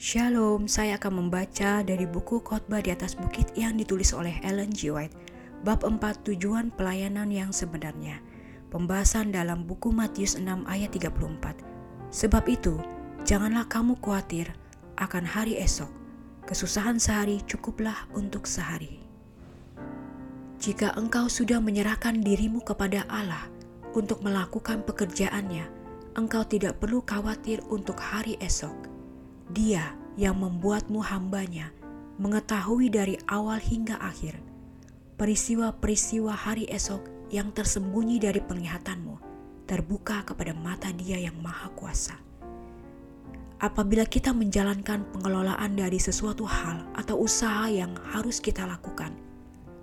Shalom, saya akan membaca dari buku Khotbah di atas Bukit yang ditulis oleh Ellen G. White, bab 4 tujuan pelayanan yang sebenarnya. Pembahasan dalam buku Matius 6 ayat 34. Sebab itu, janganlah kamu khawatir akan hari esok. Kesusahan sehari cukuplah untuk sehari. Jika engkau sudah menyerahkan dirimu kepada Allah untuk melakukan pekerjaannya, engkau tidak perlu khawatir untuk hari esok dia yang membuatmu hambanya, mengetahui dari awal hingga akhir peristiwa-peristiwa hari esok yang tersembunyi dari penglihatanmu, terbuka kepada mata Dia yang Maha Kuasa. Apabila kita menjalankan pengelolaan dari sesuatu hal atau usaha yang harus kita lakukan,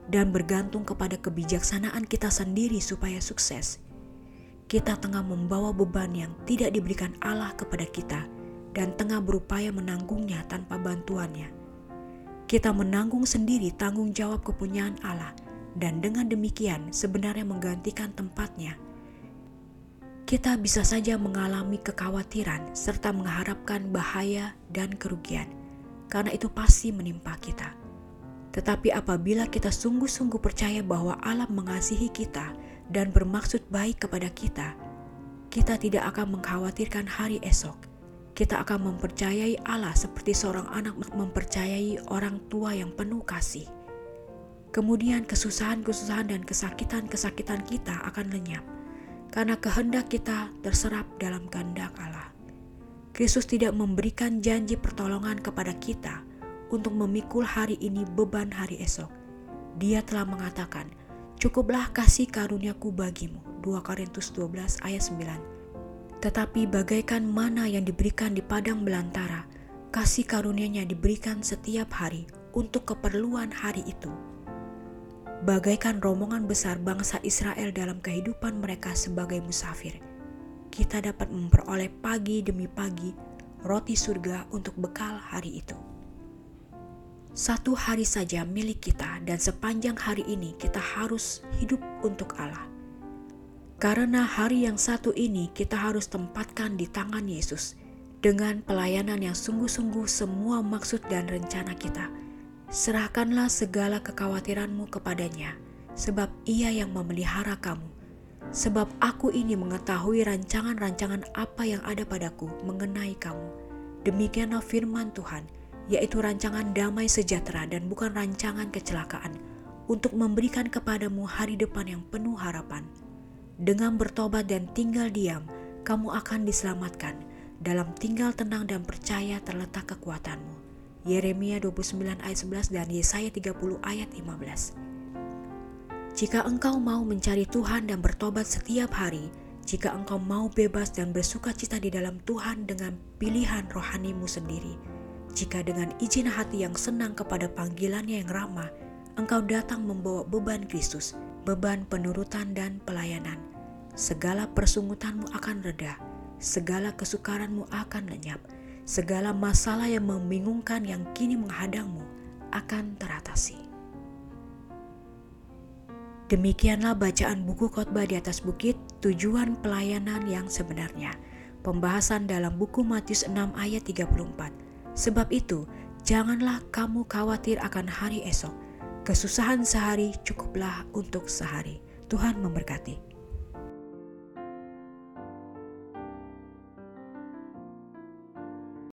dan bergantung kepada kebijaksanaan kita sendiri supaya sukses, kita tengah membawa beban yang tidak diberikan Allah kepada kita dan tengah berupaya menanggungnya tanpa bantuannya. Kita menanggung sendiri tanggung jawab kepunyaan Allah dan dengan demikian sebenarnya menggantikan tempatnya. Kita bisa saja mengalami kekhawatiran serta mengharapkan bahaya dan kerugian, karena itu pasti menimpa kita. Tetapi apabila kita sungguh-sungguh percaya bahwa Allah mengasihi kita dan bermaksud baik kepada kita, kita tidak akan mengkhawatirkan hari esok kita akan mempercayai Allah seperti seorang anak mempercayai orang tua yang penuh kasih. Kemudian kesusahan-kesusahan dan kesakitan-kesakitan kita akan lenyap karena kehendak kita terserap dalam kehendak Allah. Kristus tidak memberikan janji pertolongan kepada kita untuk memikul hari ini beban hari esok. Dia telah mengatakan, "Cukuplah kasih karuniaku bagimu." 2 Korintus 12 ayat 9 tetapi bagaikan mana yang diberikan di padang belantara, kasih karunia-Nya diberikan setiap hari untuk keperluan hari itu. Bagaikan rombongan besar bangsa Israel dalam kehidupan mereka sebagai musafir, kita dapat memperoleh pagi demi pagi roti surga untuk bekal hari itu. Satu hari saja milik kita, dan sepanjang hari ini kita harus hidup untuk Allah karena hari yang satu ini kita harus tempatkan di tangan Yesus dengan pelayanan yang sungguh-sungguh semua maksud dan rencana kita. Serahkanlah segala kekhawatiranmu kepadanya, sebab ia yang memelihara kamu. Sebab aku ini mengetahui rancangan-rancangan apa yang ada padaku mengenai kamu. Demikianlah firman Tuhan, yaitu rancangan damai sejahtera dan bukan rancangan kecelakaan, untuk memberikan kepadamu hari depan yang penuh harapan. Dengan bertobat dan tinggal diam, kamu akan diselamatkan. Dalam tinggal tenang dan percaya terletak kekuatanmu. Yeremia 29 ayat 11 dan Yesaya 30 ayat 15. Jika engkau mau mencari Tuhan dan bertobat setiap hari, jika engkau mau bebas dan bersuka cita di dalam Tuhan dengan pilihan rohanimu sendiri, jika dengan izin hati yang senang kepada panggilannya yang ramah, engkau datang membawa beban Kristus, beban penurutan dan pelayanan. Segala persungutanmu akan reda, segala kesukaranmu akan lenyap, segala masalah yang membingungkan yang kini menghadangmu akan teratasi. Demikianlah bacaan buku khotbah di atas bukit, tujuan pelayanan yang sebenarnya. Pembahasan dalam buku Matius 6 ayat 34. Sebab itu, janganlah kamu khawatir akan hari esok, Kesusahan sehari cukuplah untuk sehari. Tuhan memberkati.